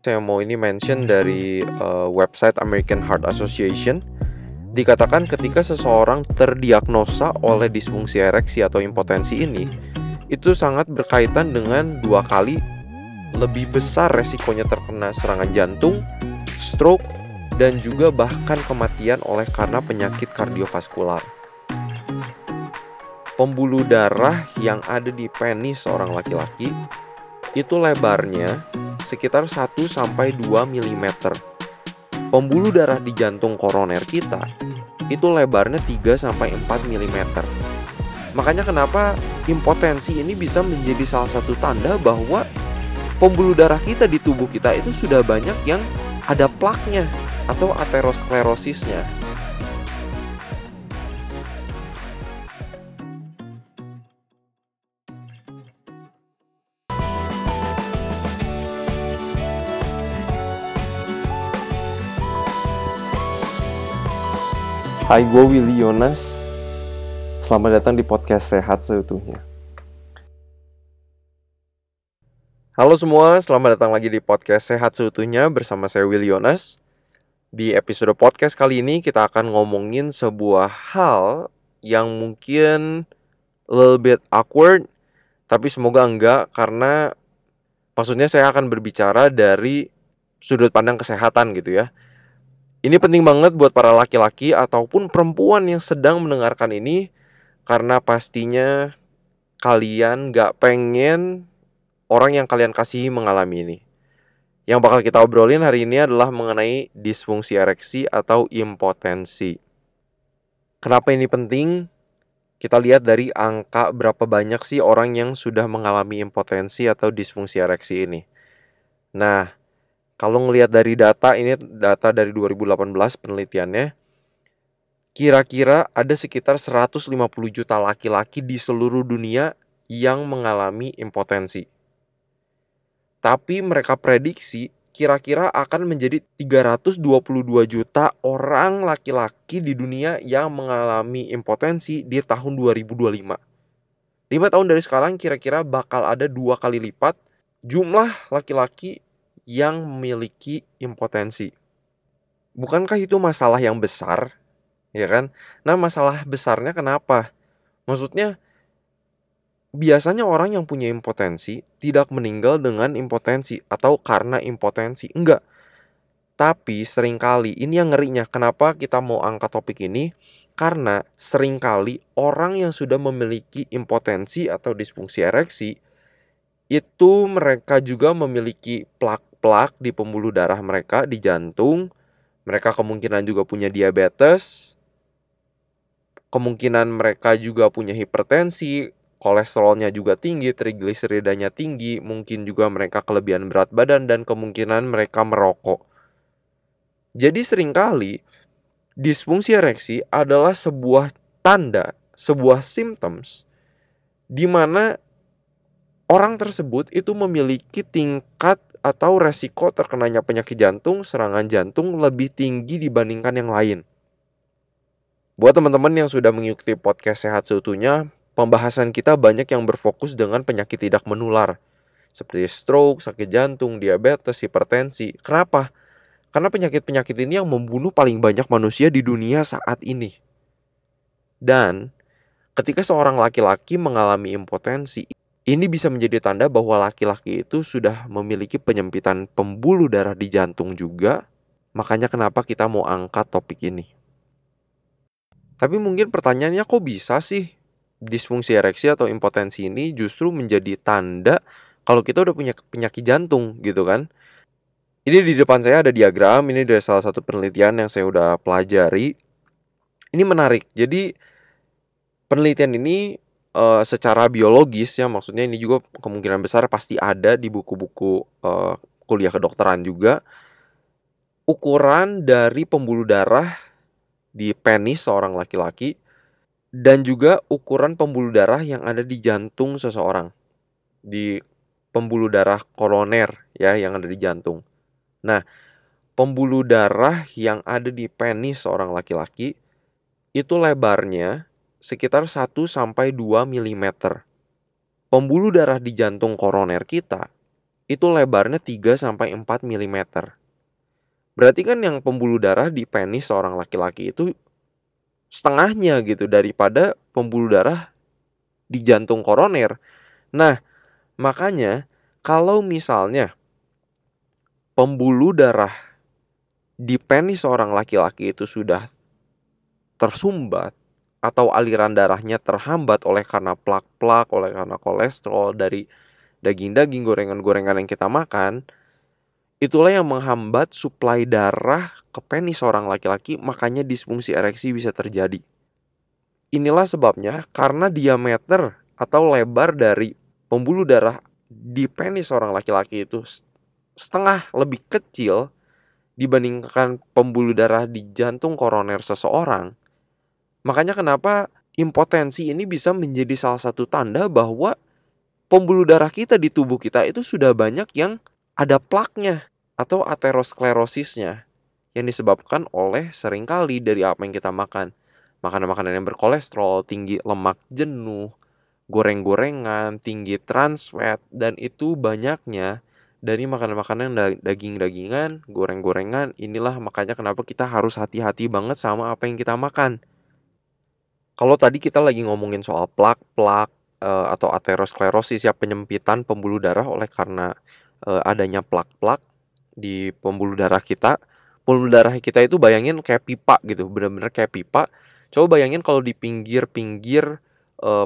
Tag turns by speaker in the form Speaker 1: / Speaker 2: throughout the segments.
Speaker 1: Saya mau ini mention dari uh, website American Heart Association. Dikatakan ketika seseorang terdiagnosa oleh disfungsi ereksi atau impotensi ini, itu sangat berkaitan dengan dua kali lebih besar resikonya terkena serangan jantung, stroke, dan juga bahkan kematian oleh karena penyakit kardiovaskular. Pembuluh darah yang ada di penis seorang laki-laki itu lebarnya sekitar 1 sampai 2 mm. Pembuluh darah di jantung koroner kita itu lebarnya 3 sampai 4 mm. Makanya kenapa impotensi ini bisa menjadi salah satu tanda bahwa pembuluh darah kita di tubuh kita itu sudah banyak yang ada plaknya atau aterosklerosisnya. Hai, gue Willy Yonas. Selamat datang di podcast Sehat Seutuhnya. Halo semua, selamat datang lagi di podcast Sehat Seutuhnya bersama saya Willy Yonas. Di episode podcast kali ini kita akan ngomongin sebuah hal yang mungkin a little bit awkward, tapi semoga enggak karena maksudnya saya akan berbicara dari sudut pandang kesehatan gitu ya ini penting banget buat para laki-laki ataupun perempuan yang sedang mendengarkan ini karena pastinya kalian gak pengen orang yang kalian kasihi mengalami ini. Yang bakal kita obrolin hari ini adalah mengenai disfungsi ereksi atau impotensi. Kenapa ini penting? Kita lihat dari angka berapa banyak sih orang yang sudah mengalami impotensi atau disfungsi ereksi ini. Nah, kalau ngelihat dari data ini data dari 2018 penelitiannya kira-kira ada sekitar 150 juta laki-laki di seluruh dunia yang mengalami impotensi. Tapi mereka prediksi kira-kira akan menjadi 322 juta orang laki-laki di dunia yang mengalami impotensi di tahun 2025. 5 tahun dari sekarang kira-kira bakal ada dua kali lipat jumlah laki-laki yang memiliki impotensi. Bukankah itu masalah yang besar? Ya kan? Nah, masalah besarnya kenapa? Maksudnya biasanya orang yang punya impotensi tidak meninggal dengan impotensi atau karena impotensi. Enggak. Tapi sering kali ini yang ngerinya. Kenapa kita mau angkat topik ini? Karena sering kali orang yang sudah memiliki impotensi atau disfungsi ereksi itu mereka juga memiliki plak plak di pembuluh darah mereka di jantung. Mereka kemungkinan juga punya diabetes. Kemungkinan mereka juga punya hipertensi, kolesterolnya juga tinggi, trigliseridanya tinggi, mungkin juga mereka kelebihan berat badan dan kemungkinan mereka merokok. Jadi sering kali disfungsi ereksi adalah sebuah tanda, sebuah symptoms di mana orang tersebut itu memiliki tingkat atau resiko terkenanya penyakit jantung, serangan jantung lebih tinggi dibandingkan yang lain. Buat teman-teman yang sudah mengikuti podcast sehat seutuhnya, pembahasan kita banyak yang berfokus dengan penyakit tidak menular, seperti stroke, sakit jantung, diabetes, hipertensi. Kenapa? Karena penyakit-penyakit ini yang membunuh paling banyak manusia di dunia saat ini. Dan ketika seorang laki-laki mengalami impotensi, ini bisa menjadi tanda bahwa laki-laki itu sudah memiliki penyempitan pembuluh darah di jantung juga. Makanya kenapa kita mau angkat topik ini. Tapi mungkin pertanyaannya kok bisa sih disfungsi ereksi atau impotensi ini justru menjadi tanda kalau kita udah punya penyakit jantung gitu kan. Ini di depan saya ada diagram, ini dari salah satu penelitian yang saya udah pelajari. Ini menarik. Jadi penelitian ini uh, secara biologis ya maksudnya ini juga kemungkinan besar pasti ada di buku-buku uh, kuliah kedokteran juga ukuran dari pembuluh darah di penis seorang laki-laki dan juga ukuran pembuluh darah yang ada di jantung seseorang di pembuluh darah koroner ya yang ada di jantung. Nah, pembuluh darah yang ada di penis seorang laki-laki itu lebarnya sekitar 1 sampai 2 mm. Pembuluh darah di jantung koroner kita itu lebarnya 3 sampai 4 mm. Berarti kan yang pembuluh darah di penis seorang laki-laki itu setengahnya gitu daripada pembuluh darah di jantung koroner. Nah, makanya kalau misalnya pembuluh darah di penis seorang laki-laki itu sudah tersumbat atau aliran darahnya terhambat oleh karena plak-plak, oleh karena kolesterol dari daging-daging gorengan-gorengan yang kita makan, itulah yang menghambat suplai darah ke penis seorang laki-laki, makanya disfungsi ereksi bisa terjadi. Inilah sebabnya karena diameter atau lebar dari pembuluh darah di penis seorang laki-laki itu setengah lebih kecil dibandingkan pembuluh darah di jantung koroner seseorang, Makanya kenapa impotensi ini bisa menjadi salah satu tanda bahwa pembuluh darah kita di tubuh kita itu sudah banyak yang ada plaknya atau aterosklerosisnya yang disebabkan oleh sering kali dari apa yang kita makan. Makanan-makanan yang berkolesterol, tinggi lemak jenuh, goreng-gorengan, tinggi trans fat, dan itu banyaknya dari makanan-makanan daging-dagingan, goreng-gorengan. Inilah makanya kenapa kita harus hati-hati banget sama apa yang kita makan. Kalau tadi kita lagi ngomongin soal plak-plak uh, atau aterosklerosis ya penyempitan pembuluh darah oleh karena uh, adanya plak-plak di pembuluh darah kita. Pembuluh darah kita itu bayangin kayak pipa gitu, bener-bener kayak pipa. Coba bayangin kalau di pinggir-pinggir uh,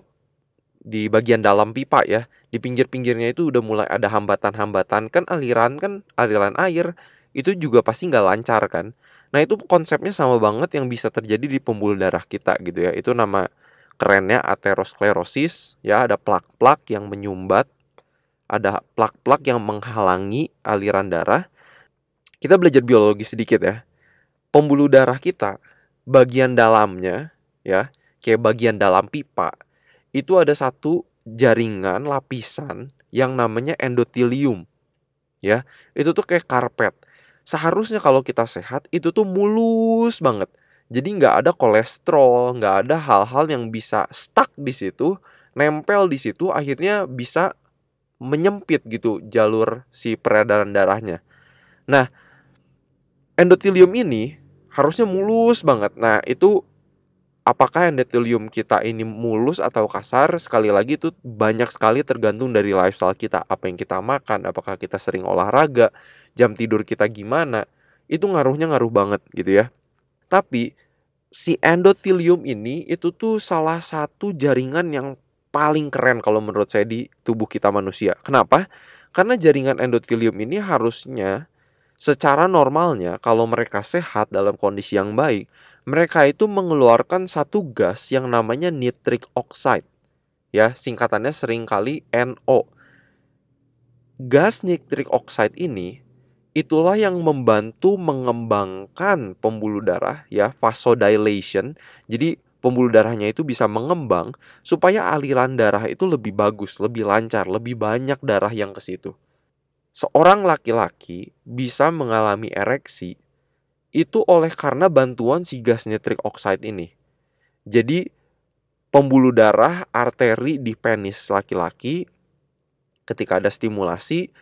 Speaker 1: di bagian dalam pipa ya, di pinggir-pinggirnya itu udah mulai ada hambatan-hambatan kan aliran kan aliran air itu juga pasti nggak lancar kan. Nah itu konsepnya sama banget yang bisa terjadi di pembuluh darah kita gitu ya. Itu nama kerennya aterosklerosis ya ada plak-plak yang menyumbat, ada plak-plak yang menghalangi aliran darah. Kita belajar biologi sedikit ya. Pembuluh darah kita bagian dalamnya ya, kayak bagian dalam pipa itu ada satu jaringan lapisan yang namanya endotelium. Ya, itu tuh kayak karpet seharusnya kalau kita sehat itu tuh mulus banget. Jadi nggak ada kolesterol, nggak ada hal-hal yang bisa stuck di situ, nempel di situ, akhirnya bisa menyempit gitu jalur si peredaran darahnya. Nah, endotelium ini harusnya mulus banget. Nah, itu apakah endotelium kita ini mulus atau kasar? Sekali lagi itu banyak sekali tergantung dari lifestyle kita. Apa yang kita makan apakah kita sering olahraga jam tidur kita gimana itu ngaruhnya ngaruh banget gitu ya. Tapi si endotelium ini itu tuh salah satu jaringan yang paling keren kalau menurut saya di tubuh kita manusia. Kenapa? Karena jaringan endotelium ini harusnya secara normalnya kalau mereka sehat dalam kondisi yang baik mereka itu mengeluarkan satu gas yang namanya nitric oxide. Ya, singkatannya sering kali NO. Gas nitric oxide ini itulah yang membantu mengembangkan pembuluh darah ya, vasodilation. Jadi pembuluh darahnya itu bisa mengembang supaya aliran darah itu lebih bagus, lebih lancar, lebih banyak darah yang ke situ. Seorang laki-laki bisa mengalami ereksi itu oleh karena bantuan si gas nitric oxide ini. Jadi pembuluh darah arteri di penis laki-laki ketika ada stimulasi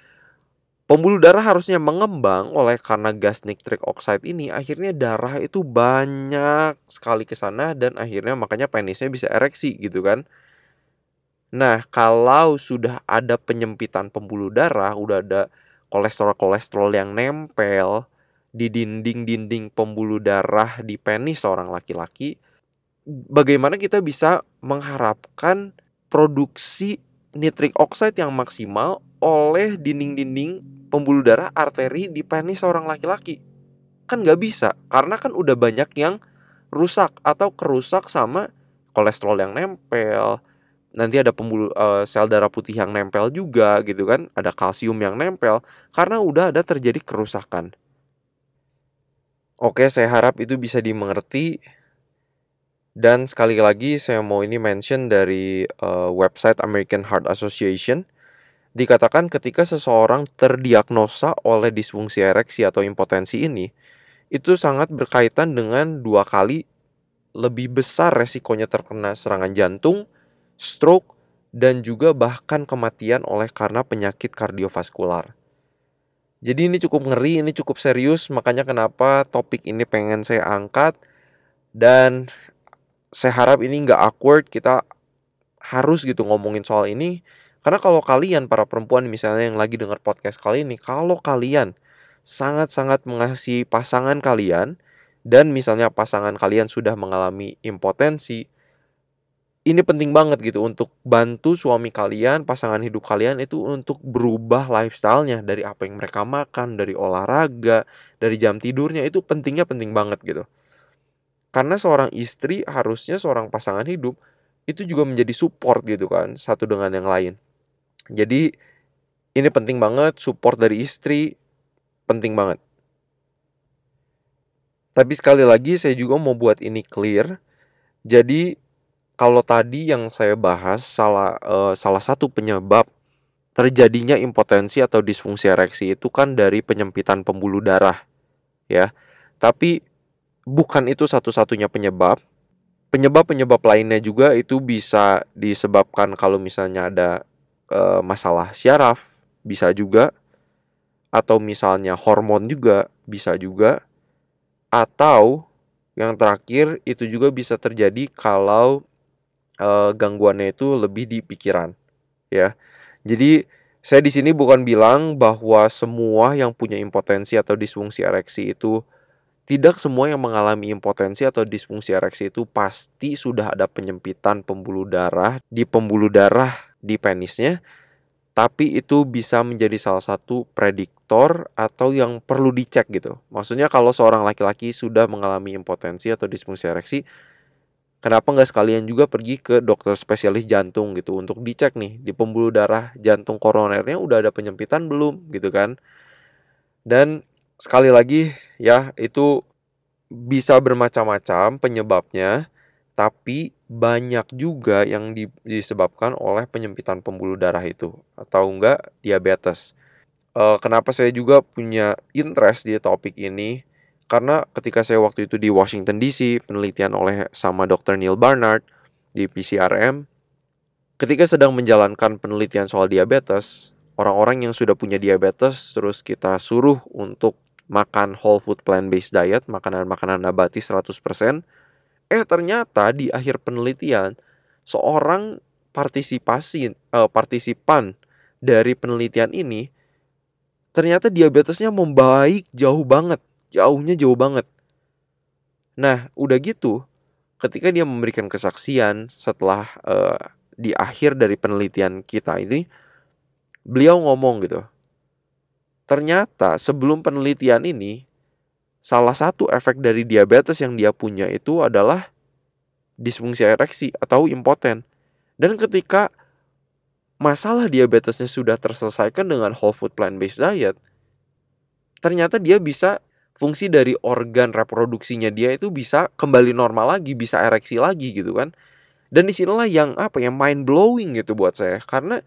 Speaker 1: pembuluh darah harusnya mengembang oleh karena gas nitric oxide ini akhirnya darah itu banyak sekali ke sana dan akhirnya makanya penisnya bisa ereksi gitu kan. Nah, kalau sudah ada penyempitan pembuluh darah, udah ada kolesterol-kolesterol yang nempel, di dinding-dinding pembuluh darah di penis seorang laki-laki, bagaimana kita bisa mengharapkan produksi nitric oxide yang maksimal oleh dinding-dinding pembuluh darah arteri di penis seorang laki-laki? Kan nggak bisa, karena kan udah banyak yang rusak atau kerusak sama kolesterol yang nempel, nanti ada pembuluh uh, sel darah putih yang nempel juga gitu kan, ada kalsium yang nempel karena udah ada terjadi kerusakan. Oke, saya harap itu bisa dimengerti. Dan sekali lagi saya mau ini mention dari uh, website American Heart Association. Dikatakan ketika seseorang terdiagnosa oleh disfungsi ereksi atau impotensi ini, itu sangat berkaitan dengan dua kali lebih besar resikonya terkena serangan jantung, stroke, dan juga bahkan kematian oleh karena penyakit kardiovaskular. Jadi ini cukup ngeri, ini cukup serius, makanya kenapa topik ini pengen saya angkat. Dan saya harap ini nggak awkward, kita harus gitu ngomongin soal ini. Karena kalau kalian para perempuan misalnya yang lagi dengar podcast kali ini, kalau kalian sangat-sangat mengasihi pasangan kalian dan misalnya pasangan kalian sudah mengalami impotensi, ini penting banget gitu untuk bantu suami kalian, pasangan hidup kalian itu untuk berubah lifestyle-nya dari apa yang mereka makan, dari olahraga, dari jam tidurnya itu pentingnya penting banget gitu. Karena seorang istri harusnya seorang pasangan hidup itu juga menjadi support gitu kan satu dengan yang lain. Jadi ini penting banget support dari istri penting banget. Tapi sekali lagi saya juga mau buat ini clear. Jadi kalau tadi yang saya bahas salah uh, salah satu penyebab terjadinya impotensi atau disfungsi ereksi itu kan dari penyempitan pembuluh darah ya. Tapi bukan itu satu-satunya penyebab. Penyebab-penyebab lainnya juga itu bisa disebabkan kalau misalnya ada e, masalah syaraf, bisa juga atau misalnya hormon juga bisa juga atau yang terakhir itu juga bisa terjadi kalau uh, gangguannya itu lebih di pikiran ya. Jadi saya di sini bukan bilang bahwa semua yang punya impotensi atau disfungsi ereksi itu tidak semua yang mengalami impotensi atau disfungsi ereksi itu pasti sudah ada penyempitan pembuluh darah di pembuluh darah di penisnya tapi itu bisa menjadi salah satu prediktor atau yang perlu dicek gitu. Maksudnya kalau seorang laki-laki sudah mengalami impotensi atau disfungsi ereksi, kenapa nggak sekalian juga pergi ke dokter spesialis jantung gitu untuk dicek nih di pembuluh darah jantung koronernya udah ada penyempitan belum gitu kan dan sekali lagi ya itu bisa bermacam-macam penyebabnya tapi banyak juga yang disebabkan oleh penyempitan pembuluh darah itu atau enggak diabetes. E, kenapa saya juga punya interest di topik ini? Karena ketika saya waktu itu di Washington DC, penelitian oleh sama Dr. Neil Barnard di PCRM, ketika sedang menjalankan penelitian soal diabetes, orang-orang yang sudah punya diabetes terus kita suruh untuk makan whole food plant-based diet, makanan-makanan nabati 100%, eh ternyata di akhir penelitian seorang partisipasi uh, partisipan dari penelitian ini ternyata diabetesnya membaik jauh banget jauhnya jauh banget. Nah, udah gitu, ketika dia memberikan kesaksian setelah uh, di akhir dari penelitian kita ini, beliau ngomong gitu. Ternyata sebelum penelitian ini, salah satu efek dari diabetes yang dia punya itu adalah disfungsi ereksi atau impoten. Dan ketika masalah diabetesnya sudah terselesaikan dengan whole food plant based diet, ternyata dia bisa fungsi dari organ reproduksinya dia itu bisa kembali normal lagi, bisa ereksi lagi gitu kan. Dan di sinilah yang apa ya mind blowing gitu buat saya karena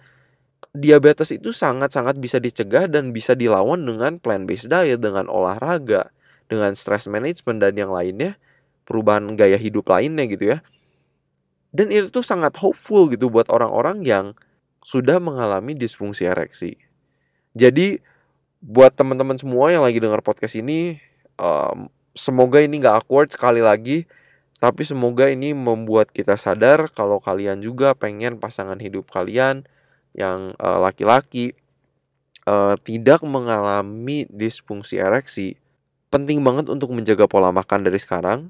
Speaker 1: diabetes itu sangat-sangat bisa dicegah dan bisa dilawan dengan plant based diet, dengan olahraga, dengan stress management dan yang lainnya, perubahan gaya hidup lainnya gitu ya. Dan itu tuh sangat hopeful gitu buat orang-orang yang sudah mengalami disfungsi ereksi. Jadi buat teman-teman semua yang lagi dengar podcast ini um, semoga ini nggak awkward sekali lagi tapi semoga ini membuat kita sadar kalau kalian juga pengen pasangan hidup kalian yang uh, laki-laki uh, tidak mengalami disfungsi ereksi penting banget untuk menjaga pola makan dari sekarang.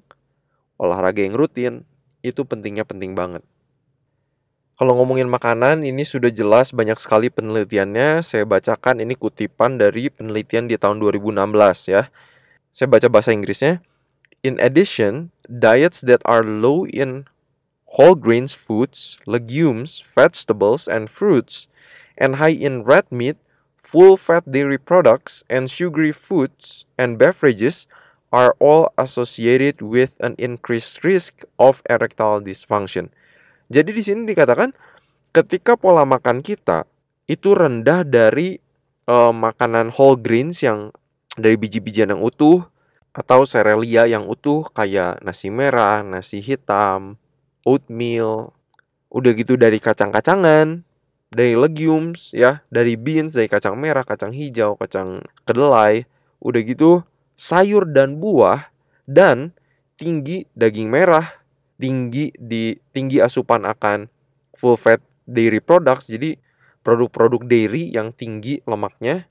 Speaker 1: Olahraga yang rutin itu pentingnya penting banget kalau ngomongin makanan, ini sudah jelas banyak sekali penelitiannya. Saya bacakan ini kutipan dari penelitian di tahun 2016 ya. Saya baca bahasa Inggrisnya. In addition, diets that are low in whole grains foods, legumes, vegetables, and fruits, and high in red meat, full fat dairy products, and sugary foods and beverages are all associated with an increased risk of erectile dysfunction. Jadi di sini dikatakan ketika pola makan kita itu rendah dari uh, makanan whole grains yang dari biji-bijian yang utuh atau serealia yang utuh kayak nasi merah, nasi hitam, oatmeal, udah gitu dari kacang-kacangan, dari legumes ya, dari beans, dari kacang merah, kacang hijau, kacang kedelai, udah gitu sayur dan buah dan tinggi daging merah, tinggi di tinggi asupan akan full fat dairy products. Jadi produk-produk dairy yang tinggi lemaknya.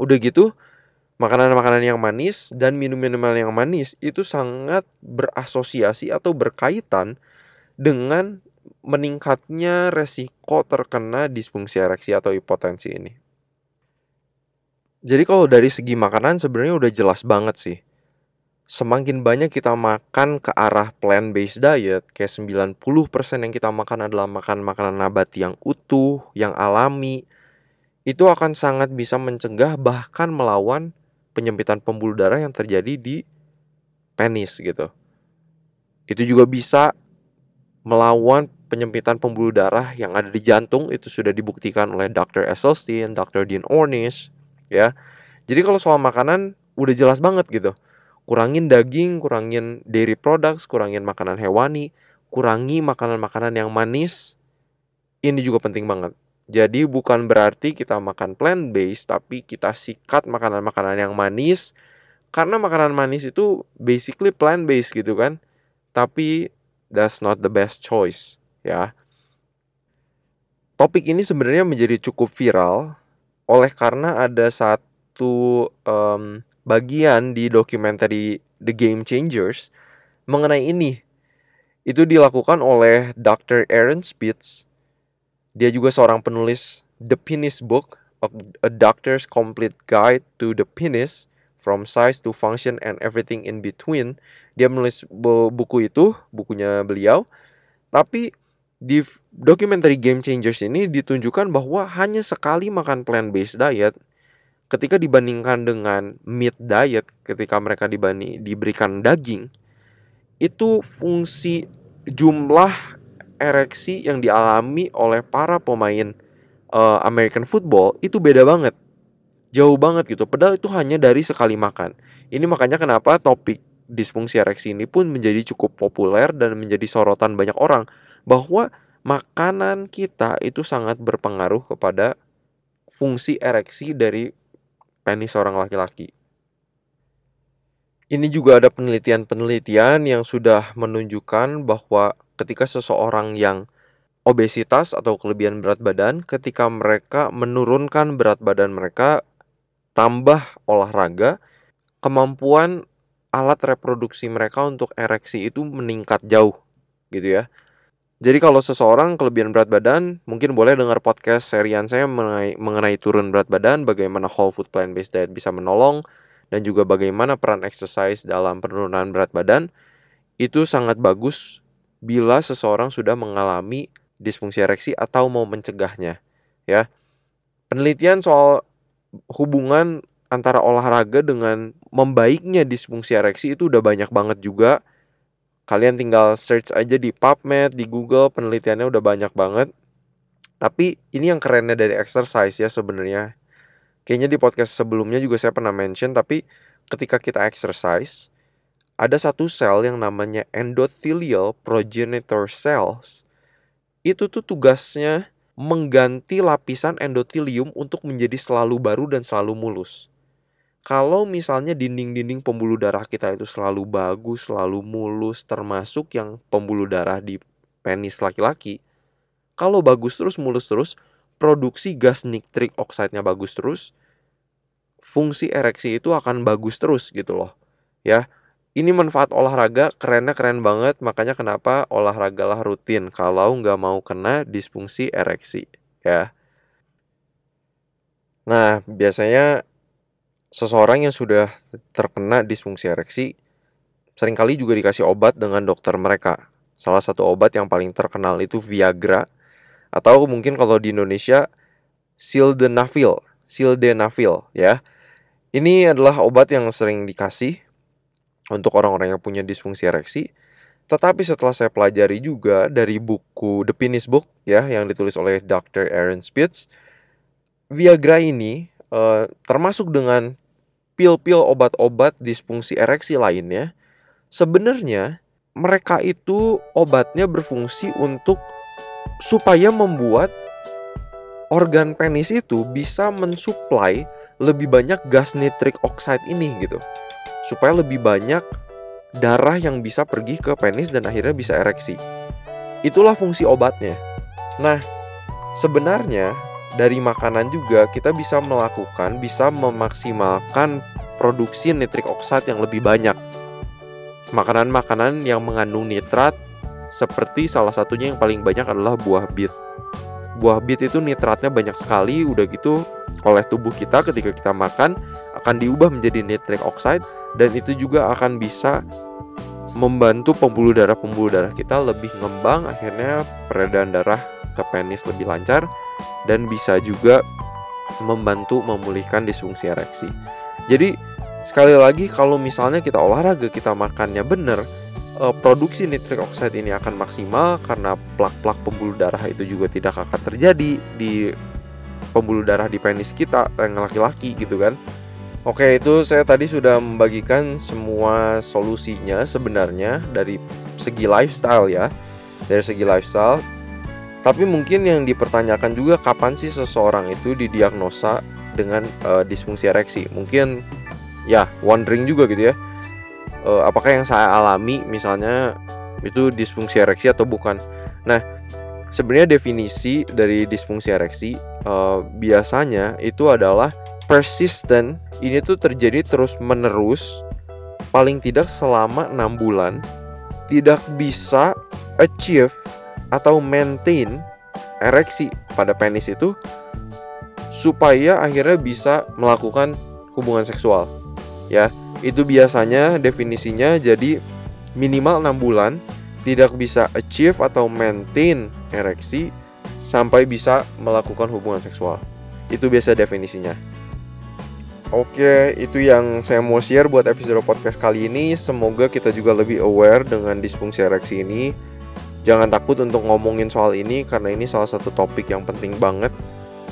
Speaker 1: Udah gitu makanan-makanan yang manis dan minum-minuman yang manis itu sangat berasosiasi atau berkaitan dengan meningkatnya resiko terkena disfungsi ereksi atau hipotensi ini. Jadi kalau dari segi makanan sebenarnya udah jelas banget sih. Semakin banyak kita makan ke arah plant-based diet, kayak 90% yang kita makan adalah makan makanan nabati yang utuh, yang alami, itu akan sangat bisa mencegah bahkan melawan penyempitan pembuluh darah yang terjadi di penis gitu. Itu juga bisa melawan penyempitan pembuluh darah yang ada di jantung itu sudah dibuktikan oleh Dr. Esselstyn, Dr. Dean Ornish, ya. Jadi kalau soal makanan udah jelas banget gitu. Kurangin daging, kurangin dairy products, kurangin makanan hewani, kurangi makanan-makanan yang manis. Ini juga penting banget. Jadi bukan berarti kita makan plant based tapi kita sikat makanan-makanan yang manis karena makanan manis itu basically plant based gitu kan. Tapi that's not the best choice ya. Topik ini sebenarnya menjadi cukup viral oleh karena ada satu um, bagian di dokumenter The Game Changers mengenai ini. Itu dilakukan oleh Dr. Aaron Spitz. Dia juga seorang penulis The Penis Book, A Doctor's Complete Guide to the Penis, From Size to Function and Everything in Between. Dia menulis buku itu, bukunya beliau. Tapi di dokumenter Game Changers ini ditunjukkan bahwa hanya sekali makan plant-based diet ketika dibandingkan dengan meat diet ketika mereka dibani, diberikan daging itu fungsi jumlah ereksi yang dialami oleh para pemain uh, American football itu beda banget. Jauh banget gitu. Padahal itu hanya dari sekali makan. Ini makanya kenapa topik disfungsi ereksi ini pun menjadi cukup populer dan menjadi sorotan banyak orang bahwa makanan kita itu sangat berpengaruh kepada fungsi ereksi dari penis seorang laki-laki. Ini juga ada penelitian-penelitian yang sudah menunjukkan bahwa ketika seseorang yang obesitas atau kelebihan berat badan, ketika mereka menurunkan berat badan mereka tambah olahraga, kemampuan alat reproduksi mereka untuk ereksi itu meningkat jauh gitu ya. Jadi kalau seseorang kelebihan berat badan, mungkin boleh dengar podcast serian saya mengenai, mengenai turun berat badan, bagaimana whole food plant based diet bisa menolong, dan juga bagaimana peran exercise dalam penurunan berat badan. Itu sangat bagus bila seseorang sudah mengalami disfungsi ereksi atau mau mencegahnya, ya. Penelitian soal hubungan antara olahraga dengan membaiknya disfungsi ereksi itu udah banyak banget juga Kalian tinggal search aja di PubMed, di Google, penelitiannya udah banyak banget. Tapi ini yang kerennya dari exercise ya sebenarnya. Kayaknya di podcast sebelumnya juga saya pernah mention, tapi ketika kita exercise, ada satu sel yang namanya endothelial progenitor cells. Itu tuh tugasnya mengganti lapisan endotelium untuk menjadi selalu baru dan selalu mulus kalau misalnya dinding-dinding pembuluh darah kita itu selalu bagus, selalu mulus, termasuk yang pembuluh darah di penis laki-laki, kalau bagus terus, mulus terus, produksi gas nitrik oxide-nya bagus terus, fungsi ereksi itu akan bagus terus gitu loh. Ya, ini manfaat olahraga kerennya keren banget, makanya kenapa olahragalah rutin kalau nggak mau kena disfungsi ereksi, ya. Nah, biasanya seseorang yang sudah terkena disfungsi ereksi sering kali juga dikasih obat dengan dokter mereka. Salah satu obat yang paling terkenal itu Viagra atau mungkin kalau di Indonesia Sildenafil, Sildenafil ya. Ini adalah obat yang sering dikasih untuk orang-orang yang punya disfungsi ereksi. Tetapi setelah saya pelajari juga dari buku The Penis Book ya yang ditulis oleh Dr. Aaron Spitz, Viagra ini uh, termasuk dengan pil-pil obat-obat disfungsi ereksi lainnya, sebenarnya mereka itu obatnya berfungsi untuk supaya membuat organ penis itu bisa mensuplai lebih banyak gas nitric oxide ini gitu. Supaya lebih banyak darah yang bisa pergi ke penis dan akhirnya bisa ereksi. Itulah fungsi obatnya. Nah, sebenarnya dari makanan juga kita bisa melakukan, bisa memaksimalkan produksi nitric oxide yang lebih banyak. Makanan-makanan yang mengandung nitrat seperti salah satunya yang paling banyak adalah buah bit. Buah bit itu nitratnya banyak sekali, udah gitu oleh tubuh kita ketika kita makan akan diubah menjadi nitric oxide dan itu juga akan bisa membantu pembuluh darah-pembuluh darah kita lebih ngembang akhirnya peredaran darah ke penis lebih lancar dan bisa juga membantu memulihkan disfungsi ereksi. Jadi sekali lagi kalau misalnya kita olahraga kita makannya benar eh, produksi nitric oxide ini akan maksimal karena plak-plak pembuluh darah itu juga tidak akan terjadi di pembuluh darah di penis kita yang laki-laki gitu kan. Oke, itu saya tadi sudah membagikan semua solusinya sebenarnya dari segi lifestyle ya. Dari segi lifestyle. Tapi mungkin yang dipertanyakan juga kapan sih seseorang itu didiagnosa dengan uh, disfungsi ereksi? Mungkin ya wondering juga gitu ya. Uh, apakah yang saya alami misalnya itu disfungsi ereksi atau bukan? Nah, sebenarnya definisi dari disfungsi ereksi uh, biasanya itu adalah persistent ini tuh terjadi terus menerus paling tidak selama enam bulan tidak bisa achieve atau maintain ereksi pada penis itu supaya akhirnya bisa melakukan hubungan seksual ya itu biasanya definisinya jadi minimal enam bulan tidak bisa achieve atau maintain ereksi sampai bisa melakukan hubungan seksual itu biasa definisinya Oke, itu yang saya mau share buat episode podcast kali ini. Semoga kita juga lebih aware dengan disfungsi ereksi ini. Jangan takut untuk ngomongin soal ini karena ini salah satu topik yang penting banget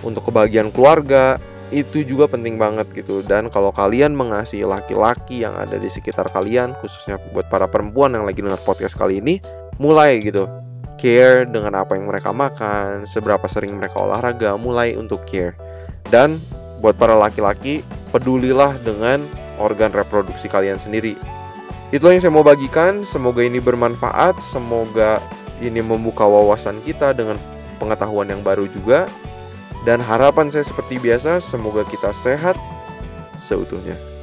Speaker 1: untuk kebahagiaan keluarga. Itu juga penting banget gitu. Dan kalau kalian mengasihi laki-laki yang ada di sekitar kalian, khususnya buat para perempuan yang lagi dengar podcast kali ini, mulai gitu care dengan apa yang mereka makan, seberapa sering mereka olahraga, mulai untuk care. Dan buat para laki-laki, pedulilah dengan organ reproduksi kalian sendiri. Itulah yang saya mau bagikan. Semoga ini bermanfaat. Semoga ini membuka wawasan kita dengan pengetahuan yang baru juga. Dan harapan saya seperti biasa, semoga kita sehat seutuhnya.